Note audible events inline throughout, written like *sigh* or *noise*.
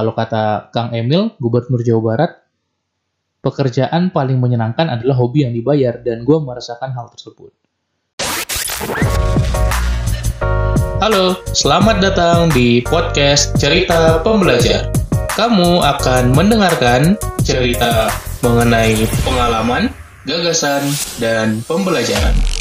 Kalau kata Kang Emil, Gubernur Jawa Barat, pekerjaan paling menyenangkan adalah hobi yang dibayar dan gue merasakan hal tersebut. Halo, selamat datang di podcast Cerita Pembelajar. Kamu akan mendengarkan cerita mengenai pengalaman, gagasan, dan pembelajaran.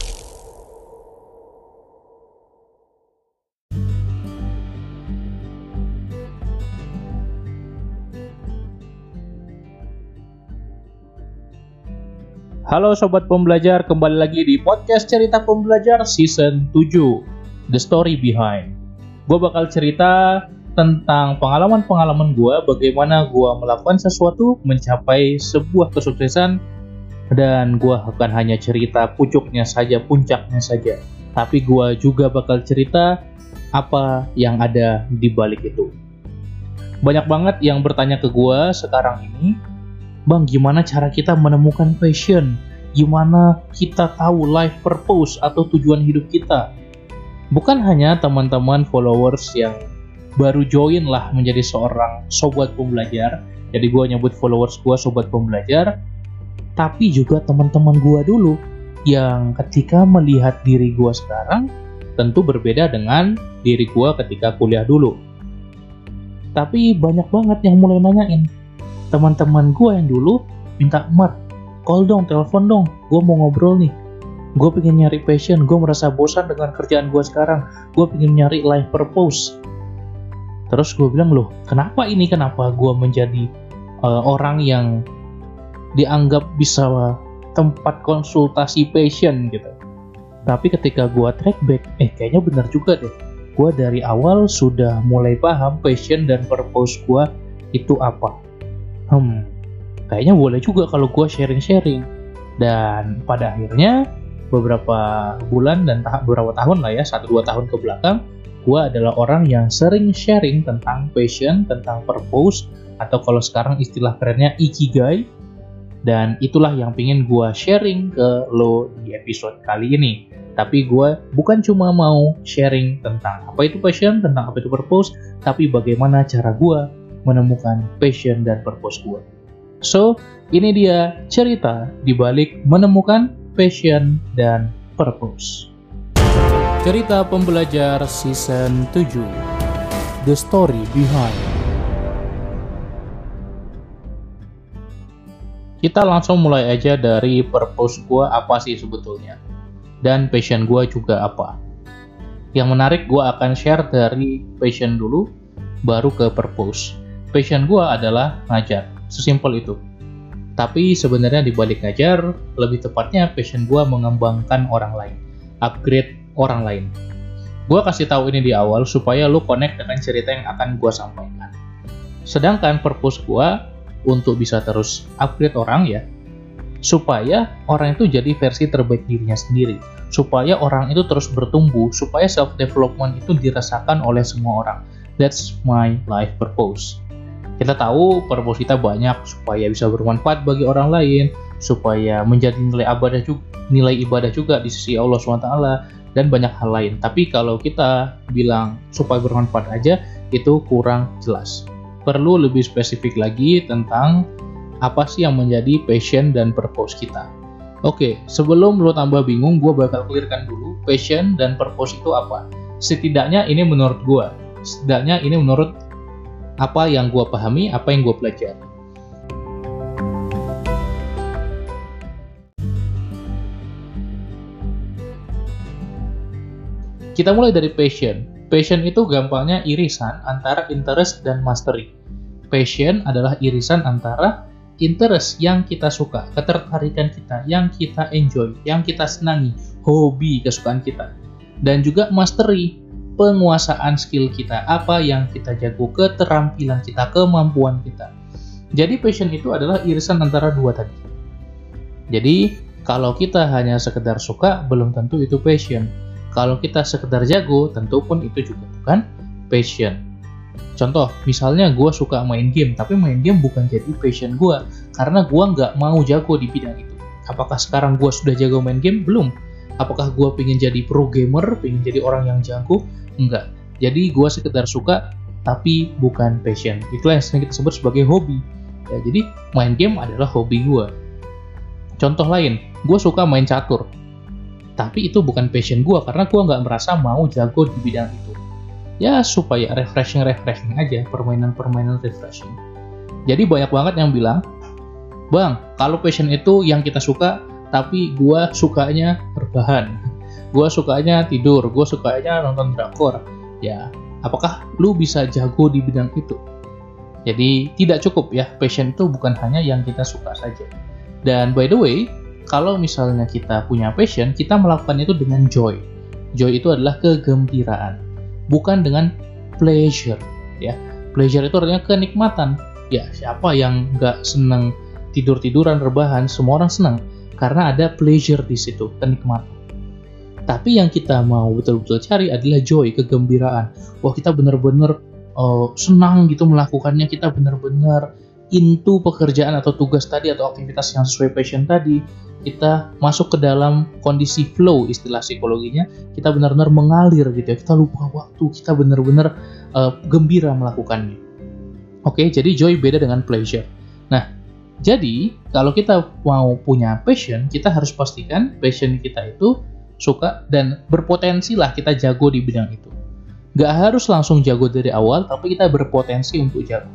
Halo Sobat Pembelajar, kembali lagi di podcast Cerita Pembelajar Season 7 The Story Behind. Gue bakal cerita tentang pengalaman-pengalaman gue Bagaimana gue melakukan sesuatu mencapai sebuah kesuksesan Dan gue akan hanya cerita pucuknya saja, puncaknya saja Tapi gue juga bakal cerita apa yang ada di balik itu. Banyak banget yang bertanya ke gue sekarang ini Bang, gimana cara kita menemukan passion? Gimana kita tahu life purpose atau tujuan hidup kita? Bukan hanya teman-teman followers yang baru join lah menjadi seorang sobat pembelajar. Jadi gue nyebut followers gue sobat pembelajar. Tapi juga teman-teman gue dulu yang ketika melihat diri gue sekarang tentu berbeda dengan diri gue ketika kuliah dulu. Tapi banyak banget yang mulai nanyain, teman-teman gue yang dulu minta Mar call dong telepon dong gue mau ngobrol nih. Gue pengen nyari passion gue merasa bosan dengan kerjaan gue sekarang. Gue pengen nyari life purpose. Terus gue bilang loh kenapa ini? Kenapa gue menjadi uh, orang yang dianggap bisa tempat konsultasi passion? Gitu. Tapi ketika gue track back eh kayaknya benar juga deh. Gue dari awal sudah mulai paham passion dan purpose gue itu apa hmm, kayaknya boleh juga kalau gue sharing-sharing. Dan pada akhirnya beberapa bulan dan tahap beberapa tahun lah ya, satu dua tahun ke belakang, gue adalah orang yang sering sharing tentang passion, tentang purpose, atau kalau sekarang istilah kerennya ikigai. Dan itulah yang pingin gue sharing ke lo di episode kali ini. Tapi gue bukan cuma mau sharing tentang apa itu passion, tentang apa itu purpose, tapi bagaimana cara gue menemukan passion dan purpose gue. So, ini dia cerita di balik menemukan passion dan purpose. Cerita pembelajar season 7 The Story Behind Kita langsung mulai aja dari purpose gue apa sih sebetulnya dan passion gue juga apa. Yang menarik gue akan share dari passion dulu baru ke purpose passion gue adalah ngajar. Sesimpel itu. Tapi sebenarnya di balik ngajar, lebih tepatnya passion gue mengembangkan orang lain. Upgrade orang lain. Gue kasih tahu ini di awal supaya lu connect dengan cerita yang akan gue sampaikan. Sedangkan purpose gue untuk bisa terus upgrade orang ya, supaya orang itu jadi versi terbaik dirinya sendiri, supaya orang itu terus bertumbuh, supaya self development itu dirasakan oleh semua orang. That's my life purpose. Kita tahu purpose kita banyak supaya bisa bermanfaat bagi orang lain, supaya menjadi nilai ibadah juga, nilai ibadah juga di sisi Allah SWT dan banyak hal lain. Tapi kalau kita bilang supaya bermanfaat aja itu kurang jelas. Perlu lebih spesifik lagi tentang apa sih yang menjadi passion dan purpose kita. Oke, sebelum lo tambah bingung, gue bakal clearkan dulu passion dan purpose itu apa. Setidaknya ini menurut gue, setidaknya ini menurut apa yang gue pahami, apa yang gue pelajari. Kita mulai dari passion. Passion itu gampangnya irisan antara interest dan mastery. Passion adalah irisan antara interest yang kita suka, ketertarikan kita, yang kita enjoy, yang kita senangi, hobi kesukaan kita. Dan juga mastery, penguasaan skill kita, apa yang kita jago, keterampilan kita, kemampuan kita. Jadi passion itu adalah irisan antara dua tadi. Jadi kalau kita hanya sekedar suka, belum tentu itu passion. Kalau kita sekedar jago, tentu pun itu juga bukan passion. Contoh, misalnya gue suka main game, tapi main game bukan jadi passion gue, karena gue nggak mau jago di bidang itu. Apakah sekarang gue sudah jago main game? Belum. Apakah gue pengen jadi pro gamer, pengen jadi orang yang jago? Enggak jadi gue sekedar suka tapi bukan passion. Itulah yang sering kita sebut sebagai hobi. Ya, jadi main game adalah hobi gue. Contoh lain, gue suka main catur. Tapi itu bukan passion gue karena gue nggak merasa mau jago di bidang itu. Ya supaya refreshing-refreshing aja, permainan-permainan refreshing. Jadi banyak banget yang bilang, Bang, kalau passion itu yang kita suka, tapi gue sukanya berbahan. *laughs* Gue sukanya tidur, gue sukanya nonton drakor. Ya, apakah lu bisa jago di bidang itu? Jadi tidak cukup ya, passion itu bukan hanya yang kita suka saja. Dan by the way, kalau misalnya kita punya passion, kita melakukannya itu dengan joy. Joy itu adalah kegembiraan, bukan dengan pleasure. Ya, pleasure itu artinya kenikmatan. Ya, siapa yang nggak senang tidur-tiduran rebahan? Semua orang senang karena ada pleasure di situ, kenikmatan. Tapi yang kita mau betul-betul cari adalah joy, kegembiraan. Wah, kita benar-benar uh, senang gitu melakukannya, kita benar-benar into pekerjaan atau tugas tadi atau aktivitas yang sesuai passion tadi, kita masuk ke dalam kondisi flow istilah psikologinya, kita benar-benar mengalir gitu ya, kita lupa waktu, kita benar-benar uh, gembira melakukannya. Oke, jadi joy beda dengan pleasure. Nah, jadi kalau kita mau punya passion, kita harus pastikan passion kita itu suka dan berpotensi lah kita jago di bidang itu. Gak harus langsung jago dari awal, tapi kita berpotensi untuk jago.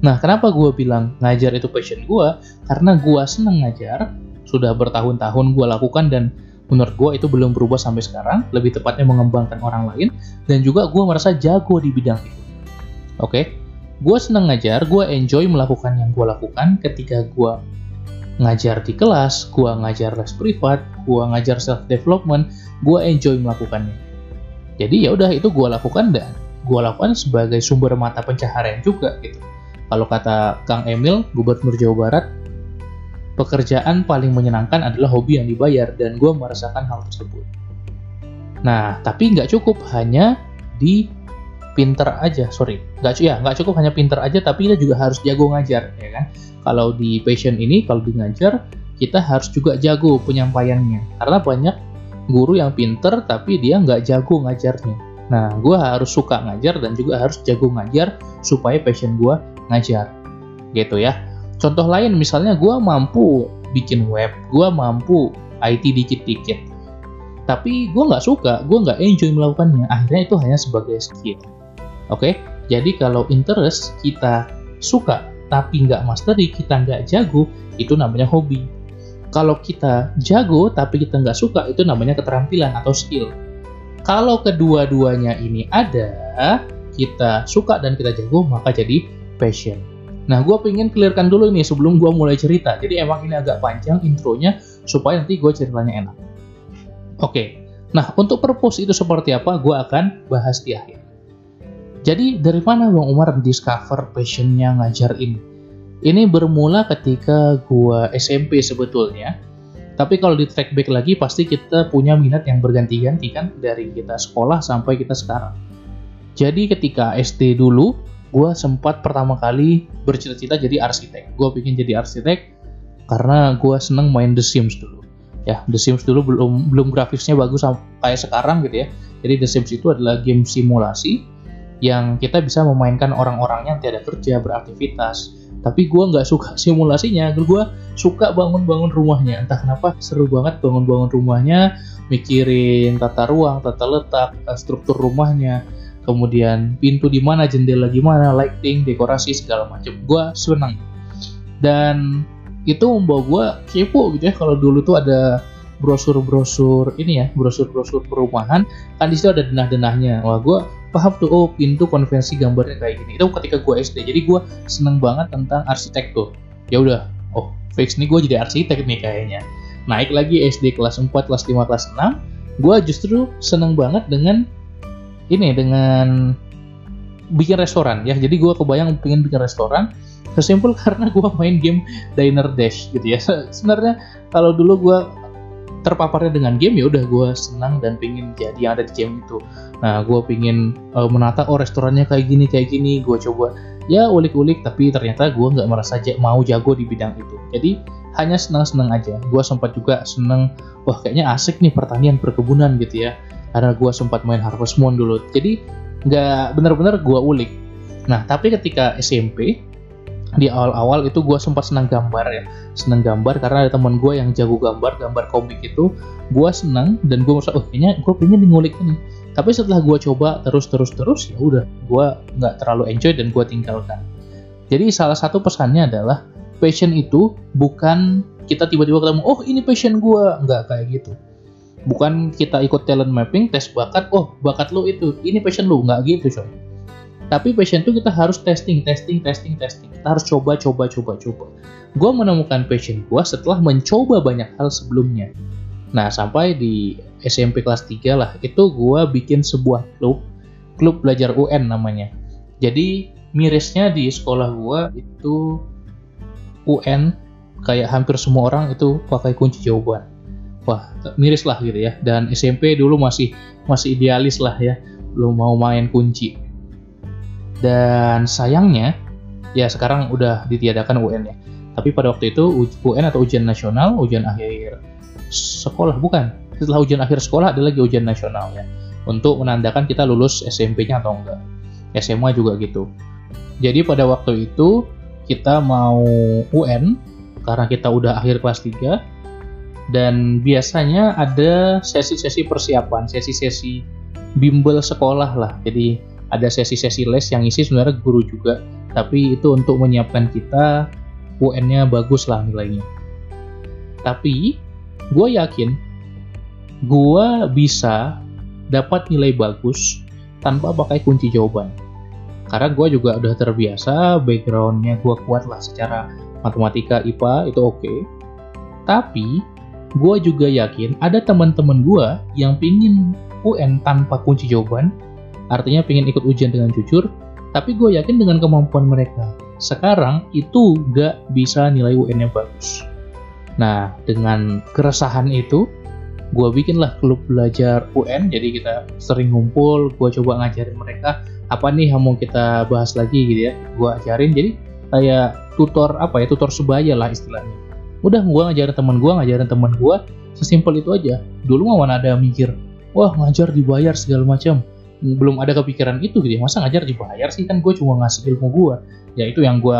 Nah, kenapa gue bilang ngajar itu passion gue? Karena gue seneng ngajar, sudah bertahun-tahun gue lakukan dan menurut gue itu belum berubah sampai sekarang, lebih tepatnya mengembangkan orang lain, dan juga gue merasa jago di bidang itu. Oke, okay? gue seneng ngajar, gue enjoy melakukan yang gue lakukan ketika gue ngajar di kelas, gue ngajar les privat, gue ngajar self development, gue enjoy melakukannya. Jadi ya udah itu gue lakukan dan gue lakukan sebagai sumber mata pencaharian juga gitu. Kalau kata Kang Emil, Gubernur Jawa Barat, pekerjaan paling menyenangkan adalah hobi yang dibayar dan gue merasakan hal tersebut. Nah, tapi nggak cukup hanya di pinter aja, sorry, nggak ya nggak cukup hanya pinter aja, tapi kita juga harus jago ngajar, ya kan? Kalau di passion ini, kalau di ngajar, kita harus juga jago penyampaiannya. Karena banyak guru yang pinter, tapi dia nggak jago ngajarnya. Nah, gue harus suka ngajar dan juga harus jago ngajar supaya passion gue ngajar. Gitu ya. Contoh lain, misalnya gue mampu bikin web, gue mampu IT dikit-dikit. Tapi gue nggak suka, gue nggak enjoy melakukannya. Akhirnya itu hanya sebagai skill. Oke, jadi kalau interest kita suka tapi nggak mastery, kita nggak jago, itu namanya hobi. Kalau kita jago tapi kita nggak suka, itu namanya keterampilan atau skill. Kalau kedua-duanya ini ada, kita suka dan kita jago, maka jadi passion. Nah, gue pengen clearkan dulu ini sebelum gue mulai cerita. Jadi emang ini agak panjang intronya, supaya nanti gue ceritanya enak. Oke, nah untuk purpose itu seperti apa, gue akan bahas di akhir. Jadi dari mana Bang Umar discover passionnya ngajar ini? Ini bermula ketika gua SMP sebetulnya. Tapi kalau di track back lagi pasti kita punya minat yang berganti-ganti kan dari kita sekolah sampai kita sekarang. Jadi ketika SD dulu, gue sempat pertama kali bercita-cita jadi arsitek. Gue pengen jadi arsitek karena gue seneng main The Sims dulu. Ya, The Sims dulu belum belum grafisnya bagus kayak sekarang gitu ya. Jadi The Sims itu adalah game simulasi yang kita bisa memainkan orang-orangnya yang tidak kerja beraktivitas. Tapi gue nggak suka *laughs* simulasinya. Gue suka bangun-bangun rumahnya. Entah kenapa seru banget bangun-bangun rumahnya mikirin tata ruang tata letak eh, struktur rumahnya. Kemudian pintu di mana jendela gimana lighting dekorasi segala macam gue senang dan itu membawa gue kepo gitu ya kalau dulu tuh ada brosur-brosur ini ya brosur-brosur perumahan. Kan di situ ada denah-denahnya. Wah gue paham tuh oh pintu konvensi gambarnya kayak gini. Itu ketika gue SD jadi gue seneng banget tentang arsitektur ya udah oh fix nih gue jadi arsitek nih kayaknya. Naik lagi SD kelas 4 kelas 5 kelas 6 gue justru seneng banget dengan ini dengan bikin restoran ya. Jadi gue kebayang pengen bikin restoran sesimpel karena gue main game Diner Dash gitu ya. *laughs* Sebenarnya kalau dulu gue terpaparnya dengan game ya udah gue senang dan pengen jadi yang ada di game itu. Nah gue pengen uh, menata oh restorannya kayak gini kayak gini. Gue coba ya ulik-ulik tapi ternyata gue nggak merasa mau jago di bidang itu. Jadi hanya senang-senang aja. Gue sempat juga senang wah kayaknya asik nih pertanian perkebunan gitu ya. Karena gue sempat main Harvest Moon dulu. Jadi nggak bener-bener gue ulik. Nah tapi ketika SMP di awal-awal itu gue sempat senang gambar ya. Senang gambar karena ada teman gue yang jago gambar gambar komik itu. Gue senang dan gue merasa oh kayaknya gue pengen ngulik ini. Tapi setelah gue coba terus terus terus ya udah gue nggak terlalu enjoy dan gue tinggalkan. Jadi salah satu pesannya adalah passion itu bukan kita tiba-tiba ketemu oh ini passion gue nggak kayak gitu. Bukan kita ikut talent mapping tes bakat oh bakat lo itu ini passion lo nggak gitu coy. Tapi passion itu kita harus testing, testing, testing, testing. Kita harus coba, coba, coba, coba. Gue menemukan passion gue setelah mencoba banyak hal sebelumnya. Nah, sampai di SMP kelas 3 lah, itu gue bikin sebuah klub, klub belajar UN namanya. Jadi, mirisnya di sekolah gue itu UN, kayak hampir semua orang itu pakai kunci jawaban. Wah, miris lah gitu ya. Dan SMP dulu masih masih idealis lah ya, belum mau main kunci dan sayangnya, ya sekarang udah ditiadakan UN ya. Tapi pada waktu itu UN atau ujian nasional, ujian akhir sekolah bukan. Setelah ujian akhir sekolah ada lagi ujian nasional ya. Untuk menandakan kita lulus SMP-nya atau enggak. SMA juga gitu. Jadi pada waktu itu kita mau UN karena kita udah akhir kelas 3 dan biasanya ada sesi-sesi persiapan, sesi-sesi bimbel sekolah lah. Jadi ada sesi-sesi les yang isi sebenarnya guru juga tapi itu untuk menyiapkan kita UN-nya bagus lah nilainya. Tapi gue yakin gue bisa dapat nilai bagus tanpa pakai kunci jawaban. Karena gue juga udah terbiasa backgroundnya gue kuat lah secara matematika IPA itu oke. Okay. tapi gue juga yakin ada teman-teman gue yang pingin UN tanpa kunci jawaban. Artinya pengen ikut ujian dengan jujur, tapi gue yakin dengan kemampuan mereka, sekarang itu gak bisa nilai UN yang bagus. Nah, dengan keresahan itu, gue bikinlah klub belajar UN, jadi kita sering ngumpul, gue coba ngajarin mereka apa nih yang mau kita bahas lagi gitu ya, gue ajarin, jadi kayak tutor apa ya, tutor sebaya lah istilahnya. Udah gue ngajarin teman gue, ngajarin teman gue, sesimpel itu aja. Dulu mah mana ada mikir, wah ngajar dibayar segala macam belum ada kepikiran itu gitu ya. Masa ngajar dibayar sih? Kan gue cuma ngasih ilmu gue ya itu yang gue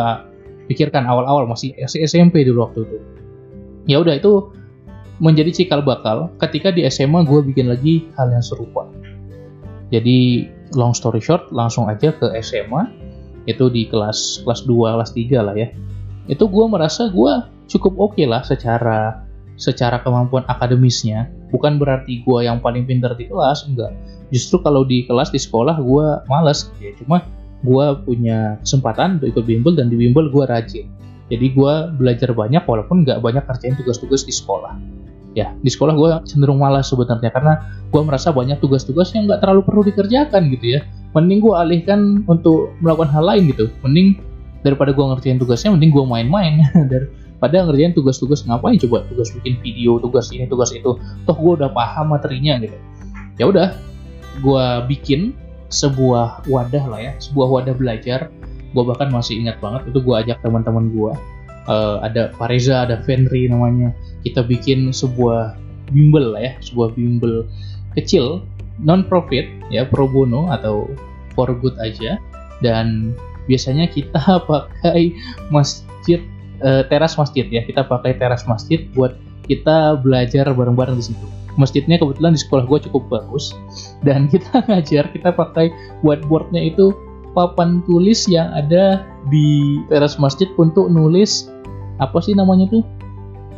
pikirkan awal-awal masih SMP dulu waktu itu. Ya udah itu menjadi cikal bakal ketika di SMA gue bikin lagi hal yang serupa. Jadi long story short langsung aja ke SMA itu di kelas kelas 2 kelas 3 lah ya. Itu gue merasa gue cukup oke okay lah secara secara kemampuan akademisnya. Bukan berarti gue yang paling pintar di kelas enggak justru kalau di kelas di sekolah gue males. Ya cuma gue punya kesempatan untuk ikut bimbel dan di bimbel gue rajin. Jadi gue belajar banyak walaupun nggak banyak kerjain tugas-tugas di sekolah. Ya di sekolah gue cenderung malas sebenarnya karena gue merasa banyak tugas-tugas yang nggak terlalu perlu dikerjakan gitu ya. Mending gue alihkan untuk melakukan hal lain gitu. Mending daripada gue ngerjain tugasnya mending gue main-main. *laughs* Daripada ngerjain tugas-tugas ngapain coba tugas bikin video tugas ini tugas itu. Toh gue udah paham materinya gitu. Ya udah gue bikin sebuah wadah lah ya, sebuah wadah belajar. Gue bahkan masih ingat banget itu gue ajak teman-teman gue. Uh, ada Fareza, ada Fenri namanya. Kita bikin sebuah bimbel lah ya, sebuah bimbel kecil non profit ya pro bono atau for good aja dan biasanya kita *laughs* pakai masjid uh, teras masjid ya kita pakai teras masjid buat kita belajar bareng-bareng di situ masjidnya kebetulan di sekolah gue cukup bagus dan *laughs* kita ngajar kita pakai whiteboardnya itu papan tulis yang ada di teras masjid untuk nulis apa sih namanya tuh?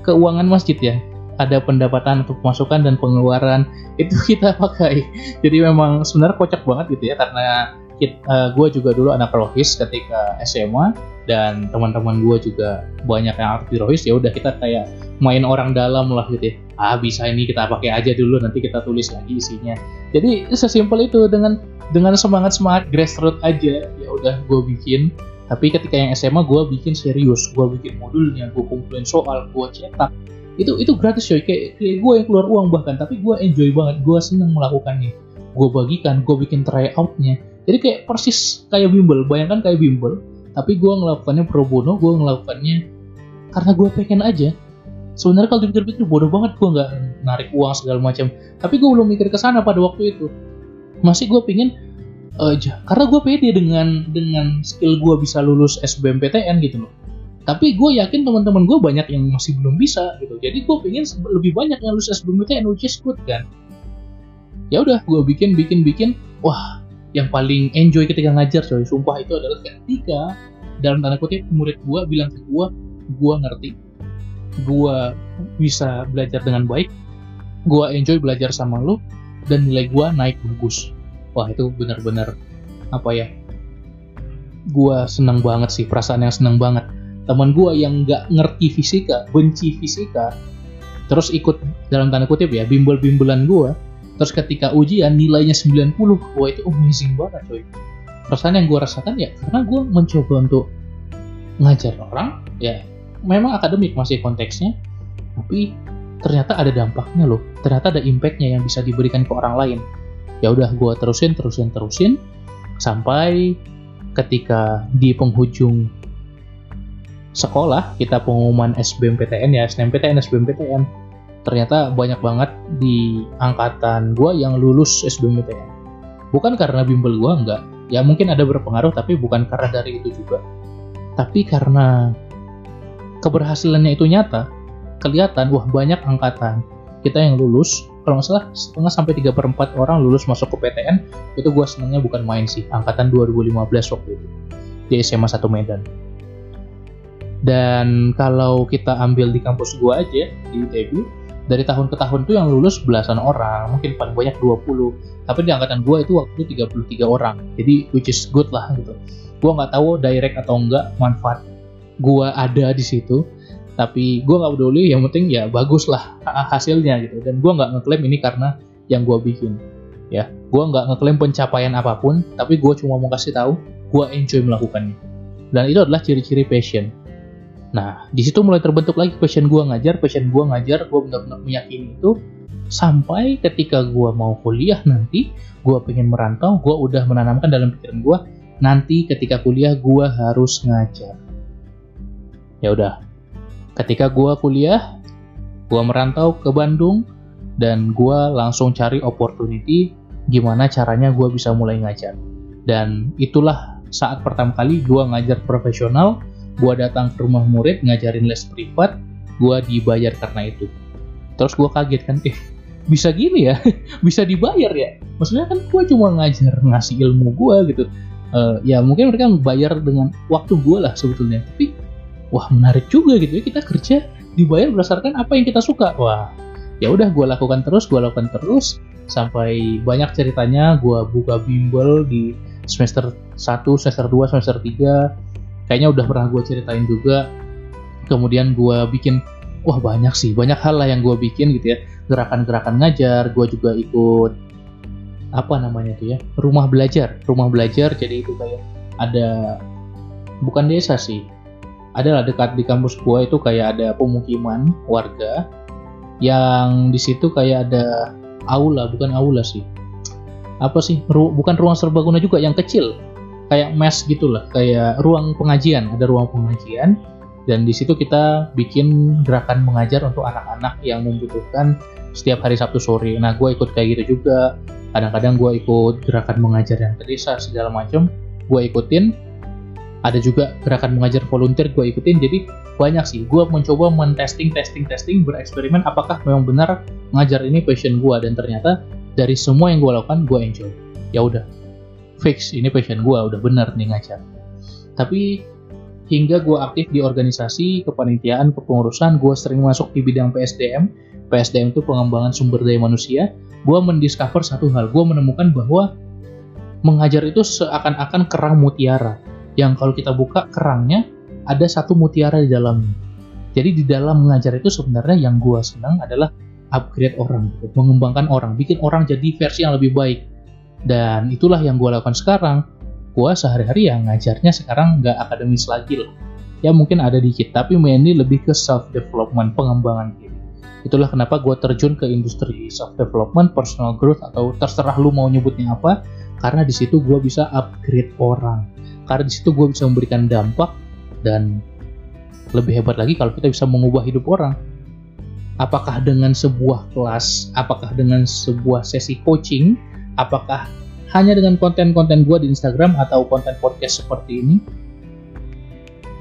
Keuangan masjid ya. Ada pendapatan untuk masukan dan pengeluaran. Itu *laughs* kita pakai. Jadi memang sebenarnya kocak banget gitu ya karena uh, eh, gue juga dulu anak rohis ketika SMA dan teman-teman gue juga banyak yang aktif rohis ya udah kita kayak main orang dalam lah gitu ya. Ah bisa ini kita pakai aja dulu nanti kita tulis lagi isinya. Jadi sesimpel itu dengan dengan semangat semangat grassroots aja ya udah gue bikin. Tapi ketika yang SMA gue bikin serius gue bikin modulnya gue kumpulin soal gue cetak. Itu itu gratis coy. Kayak, kayak gue yang keluar uang bahkan. Tapi gue enjoy banget gue seneng melakukannya. Gue bagikan gue bikin tryoutnya jadi kayak persis kayak bimbel bayangkan kayak bimbel tapi gue ngelakukannya pro bono gue ngelakukannya karena gue pengen aja. Sebenarnya kalau dipikir-pikir bodoh banget gue nggak narik uang segala macam. Tapi gue belum mikir ke sana pada waktu itu. Masih gue pingin uh, karena gue pede dengan dengan skill gue bisa lulus SBMPTN gitu loh. Tapi gue yakin teman-teman gue banyak yang masih belum bisa gitu. Jadi gue pengen lebih banyak yang lulus SBMPTN which is good kan. Ya udah gue bikin bikin bikin. Wah yang paling enjoy ketika ngajar coy. Sumpah itu adalah ketika dalam tanda kutip murid gue bilang ke gue gue ngerti. Gue bisa belajar dengan baik. Gue enjoy belajar sama lo dan nilai gue naik bagus. Wah itu benar-benar apa ya gue seneng banget sih perasaan yang seneng banget. Teman gue yang nggak ngerti fisika benci fisika terus ikut dalam tanda kutip ya bimbel-bimbelan gue terus ketika ujian nilainya 90 wah itu amazing banget coy. Perasaan yang gue rasakan ya karena gue mencoba untuk ngajar orang ya memang akademik masih konteksnya tapi ternyata ada dampaknya loh. Ternyata ada impactnya yang bisa diberikan ke orang lain. Ya udah gue terusin terusin terusin sampai ketika di penghujung sekolah kita pengumuman SBMPTN ya SNMPTN SBMPTN ternyata banyak banget di angkatan gue yang lulus SBMPTN bukan karena bimbel gue enggak. Ya mungkin ada berpengaruh tapi bukan karena dari itu juga. Tapi karena keberhasilannya itu nyata kelihatan wah banyak angkatan. Kita yang lulus kalau nggak salah setengah sampai tiga per 4 orang lulus masuk ke PTN itu gue senangnya bukan main sih angkatan 2015 waktu itu di SMA 1 Medan. Dan kalau kita ambil di kampus gua aja di ITB, dari tahun ke tahun tuh yang lulus belasan orang, mungkin paling banyak 20. Tapi di angkatan gua itu waktu itu 33 orang. Jadi which is good lah gitu. Gua nggak tahu direct atau enggak manfaat gua ada di situ. Tapi gua nggak peduli, yang penting ya bagus lah hasilnya gitu. Dan gua nggak ngeklaim ini karena yang gua bikin. Ya, gua nggak ngeklaim pencapaian apa pun, tapi gua cuma mau kasih tahu gua enjoy melakukannya. Dan itu adalah ciri-ciri passion Nah, di situ mulai terbentuk lagi passion gue ngajar, passion gue ngajar, gue benar-benar meyakini itu sampai ketika gue mau kuliah nanti, gue pengen merantau, gue udah menanamkan dalam pikiran gue, nanti ketika kuliah gue harus ngajar. Ya udah, ketika gue kuliah, gue merantau ke Bandung dan gue langsung cari opportunity gimana caranya gue bisa mulai ngajar. Dan itulah saat pertama kali gue ngajar profesional gue datang ke rumah murid ngajarin les privat gue dibayar karena itu. Terus gue kaget kan eh bisa gini ya? *laughs* Bisa dibayar ya? Maksudnya kan gue cuma ngajar ngasih ilmu gue gitu. Uh, ya mungkin mereka bayar dengan waktu gue lah sebetulnya. Tapi wah menarik juga gitu ya kita kerja dibayar berdasarkan apa yang kita suka. Wah ya udah gue lakukan terus gue lakukan terus. Sampai banyak ceritanya gue buka bimbel di semester 1, semester 2, semester 3 kayaknya udah pernah gue ceritain juga. Kemudian gue bikin wah banyak sih banyak hal lah yang gue bikin gitu ya. Gerakan-gerakan ngajar gue juga ikut apa namanya tuh ya rumah belajar. Rumah belajar jadi itu kayak ada bukan desa sih. Adalah dekat di kampus gue itu kayak ada pemukiman warga yang di situ kayak ada aula bukan aula sih. Apa sih? Ru bukan ruang serbaguna juga yang kecil kayak mes gitulah kayak ruang pengajian ada ruang pengajian dan di situ kita bikin gerakan mengajar untuk anak-anak yang membutuhkan setiap hari Sabtu sore. Nah, gue ikut kayak gitu juga. Kadang-kadang gue ikut gerakan mengajar yang desa segala macam. Gue ikutin. Ada juga gerakan mengajar volunteer gue ikutin. Jadi banyak sih. Gue mencoba men-testing, testing, testing, bereksperimen apakah memang benar mengajar ini passion gue dan ternyata dari semua yang gue lakukan gue enjoy. Ya udah, fix. Ini passion gue udah bener nih ngajar tapi hingga gue aktif di organisasi kepanitiaan kepengurusan gue sering masuk di bidang PSDM PSDM itu pengembangan sumber daya manusia. Gue mendiscover satu hal gue menemukan bahwa mengajar itu seakan-akan kerang mutiara. Yang kalau kita buka kerangnya ada satu mutiara di dalamnya. Jadi di dalam mengajar itu sebenarnya yang gue senang adalah upgrade orang, mengembangkan orang, bikin orang jadi versi yang lebih baik dan itulah yang gue lakukan sekarang. Gue sehari-hari yang ngajarnya sekarang nggak akademis lagi lah ya mungkin ada dikit tapi mainly lebih ke self development pengembangan diri itulah kenapa gue terjun ke industri self development personal growth atau terserah lu mau nyebutnya apa karena di situ gue bisa upgrade orang. Karena di situ gue bisa memberikan dampak dan lebih hebat lagi kalau kita bisa mengubah hidup orang. Apakah dengan sebuah kelas apakah dengan sebuah sesi coaching apakah hanya dengan konten-konten gue di Instagram atau konten podcast seperti ini,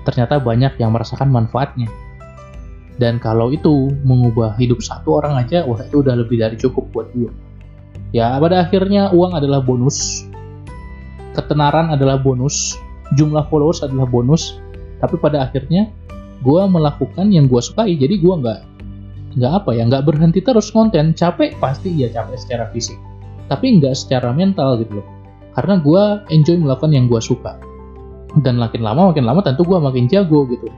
ternyata banyak yang merasakan manfaatnya. Dan kalau itu mengubah hidup satu orang aja, wah itu udah lebih dari cukup buat gue. Ya, pada akhirnya uang adalah bonus, ketenaran adalah bonus, jumlah followers adalah bonus, tapi pada akhirnya gue melakukan yang gue sukai, jadi gue nggak nggak apa ya nggak berhenti terus konten capek pasti ya capek secara fisik tapi nggak secara mental gitu loh. Karena gue enjoy melakukan yang gue suka. Dan makin lama makin lama tentu gue makin jago gitu.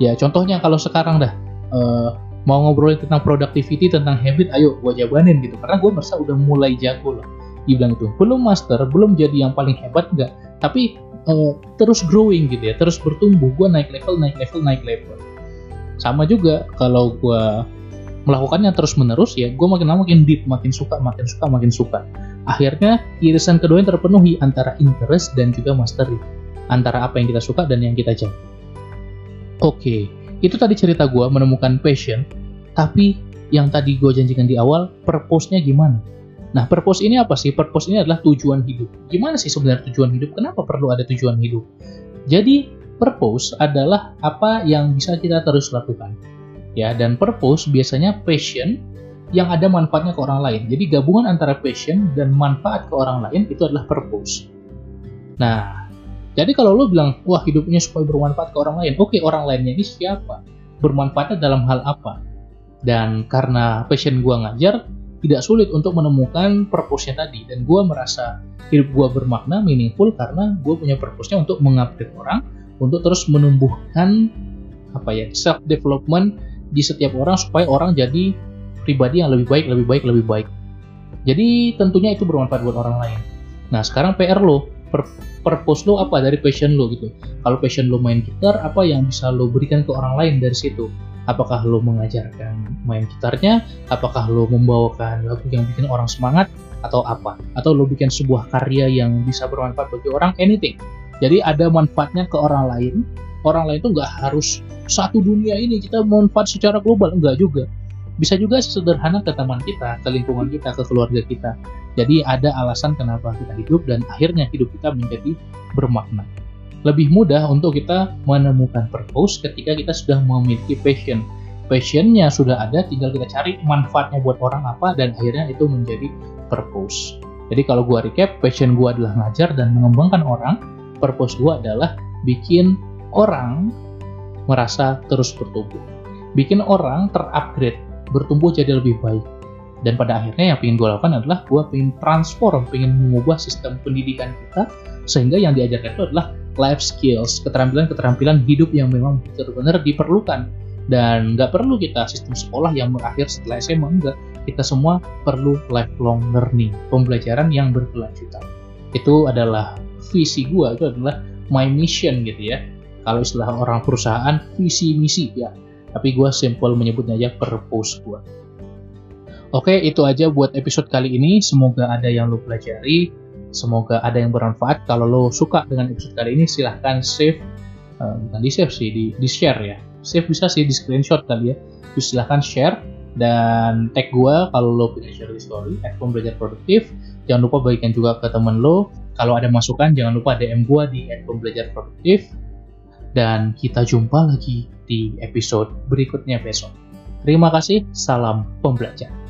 Ya contohnya kalau sekarang dah uh, mau ngobrolin tentang productivity tentang habit ayo gue jabanin gitu. Karena gue merasa udah mulai jago loh. Dibilang itu belum master belum jadi yang paling hebat enggak tapi uh, terus growing gitu ya terus bertumbuh. Gue naik level naik level naik level. Sama juga kalau gue melakukannya terus menerus ya gue makin lama makin deep makin suka makin suka makin suka. Akhirnya irisan kedua yang terpenuhi antara interest dan juga mastery. Antara apa yang kita suka dan yang kita jago oke itu tadi cerita gue menemukan passion tapi yang tadi gue janjikan di awal purpose-nya gimana? Nah purpose ini apa sih? Purpose ini adalah tujuan hidup. Gimana sih sebenarnya tujuan hidup? Kenapa perlu ada tujuan hidup? Jadi purpose adalah apa yang bisa kita terus lakukan ya dan purpose biasanya passion yang ada manfaatnya ke orang lain. Jadi gabungan antara passion dan manfaat ke orang lain itu adalah purpose. Nah, jadi kalau lo bilang, wah hidupnya supaya bermanfaat ke orang lain, oke orang lainnya ini siapa? Bermanfaatnya dalam hal apa? Dan karena passion gue ngajar, tidak sulit untuk menemukan purpose-nya tadi. Dan gue merasa hidup gue bermakna, meaningful, karena gue punya purpose-nya untuk mengupdate orang, untuk terus menumbuhkan apa ya self development di setiap orang supaya orang jadi pribadi yang lebih baik, lebih baik, lebih baik. Jadi tentunya itu bermanfaat buat orang lain. Nah sekarang PR lo, per purpose lo apa dari passion lo gitu. Kalau passion lo main gitar, apa yang bisa lo berikan ke orang lain dari situ? Apakah lo mengajarkan main gitarnya? Apakah lo membawakan lagu yang bikin orang semangat? Atau apa? Atau lo bikin sebuah karya yang bisa bermanfaat bagi orang? Anything. Jadi ada manfaatnya ke orang lain, orang lain itu nggak harus satu dunia ini kita manfaat secara global enggak juga bisa juga sederhana ke teman kita, ke lingkungan kita, ke keluarga kita. Jadi ada alasan kenapa kita hidup dan akhirnya hidup kita menjadi bermakna. Lebih mudah untuk kita menemukan purpose ketika kita sudah memiliki passion. Passionnya sudah ada, tinggal kita cari manfaatnya buat orang apa dan akhirnya itu menjadi purpose. Jadi kalau gua recap, passion gua adalah ngajar dan mengembangkan orang, purpose gua adalah bikin orang merasa terus bertumbuh. Bikin orang terupgrade, bertumbuh jadi lebih baik. Dan pada akhirnya yang ingin gue lakukan adalah gue ingin transform, ingin mengubah sistem pendidikan kita sehingga yang diajarkan itu adalah life skills, keterampilan-keterampilan hidup yang memang benar-benar diperlukan. Dan nggak perlu kita sistem sekolah yang berakhir setelah SMA, enggak. Kita semua perlu lifelong learning, pembelajaran yang berkelanjutan. Itu adalah visi gue, itu adalah my mission gitu ya kalau istilah orang perusahaan visi misi ya. Tapi gue simple menyebutnya aja purpose gue oke itu aja buat episode kali ini. Semoga ada yang lo pelajari. Semoga ada yang bermanfaat. Kalau lo suka dengan episode kali ini silahkan save. Uh, bukan di save sih di, di share ya. Save bisa sih di screenshot kali ya. Terus silahkan share dan tag gue kalau lo punya share di story at belajar produktif. Jangan lupa bagikan juga ke temen lo kalau ada masukan jangan lupa DM gue di at belajar produktif dan kita jumpa lagi di episode berikutnya besok. Terima kasih, salam pembelajar.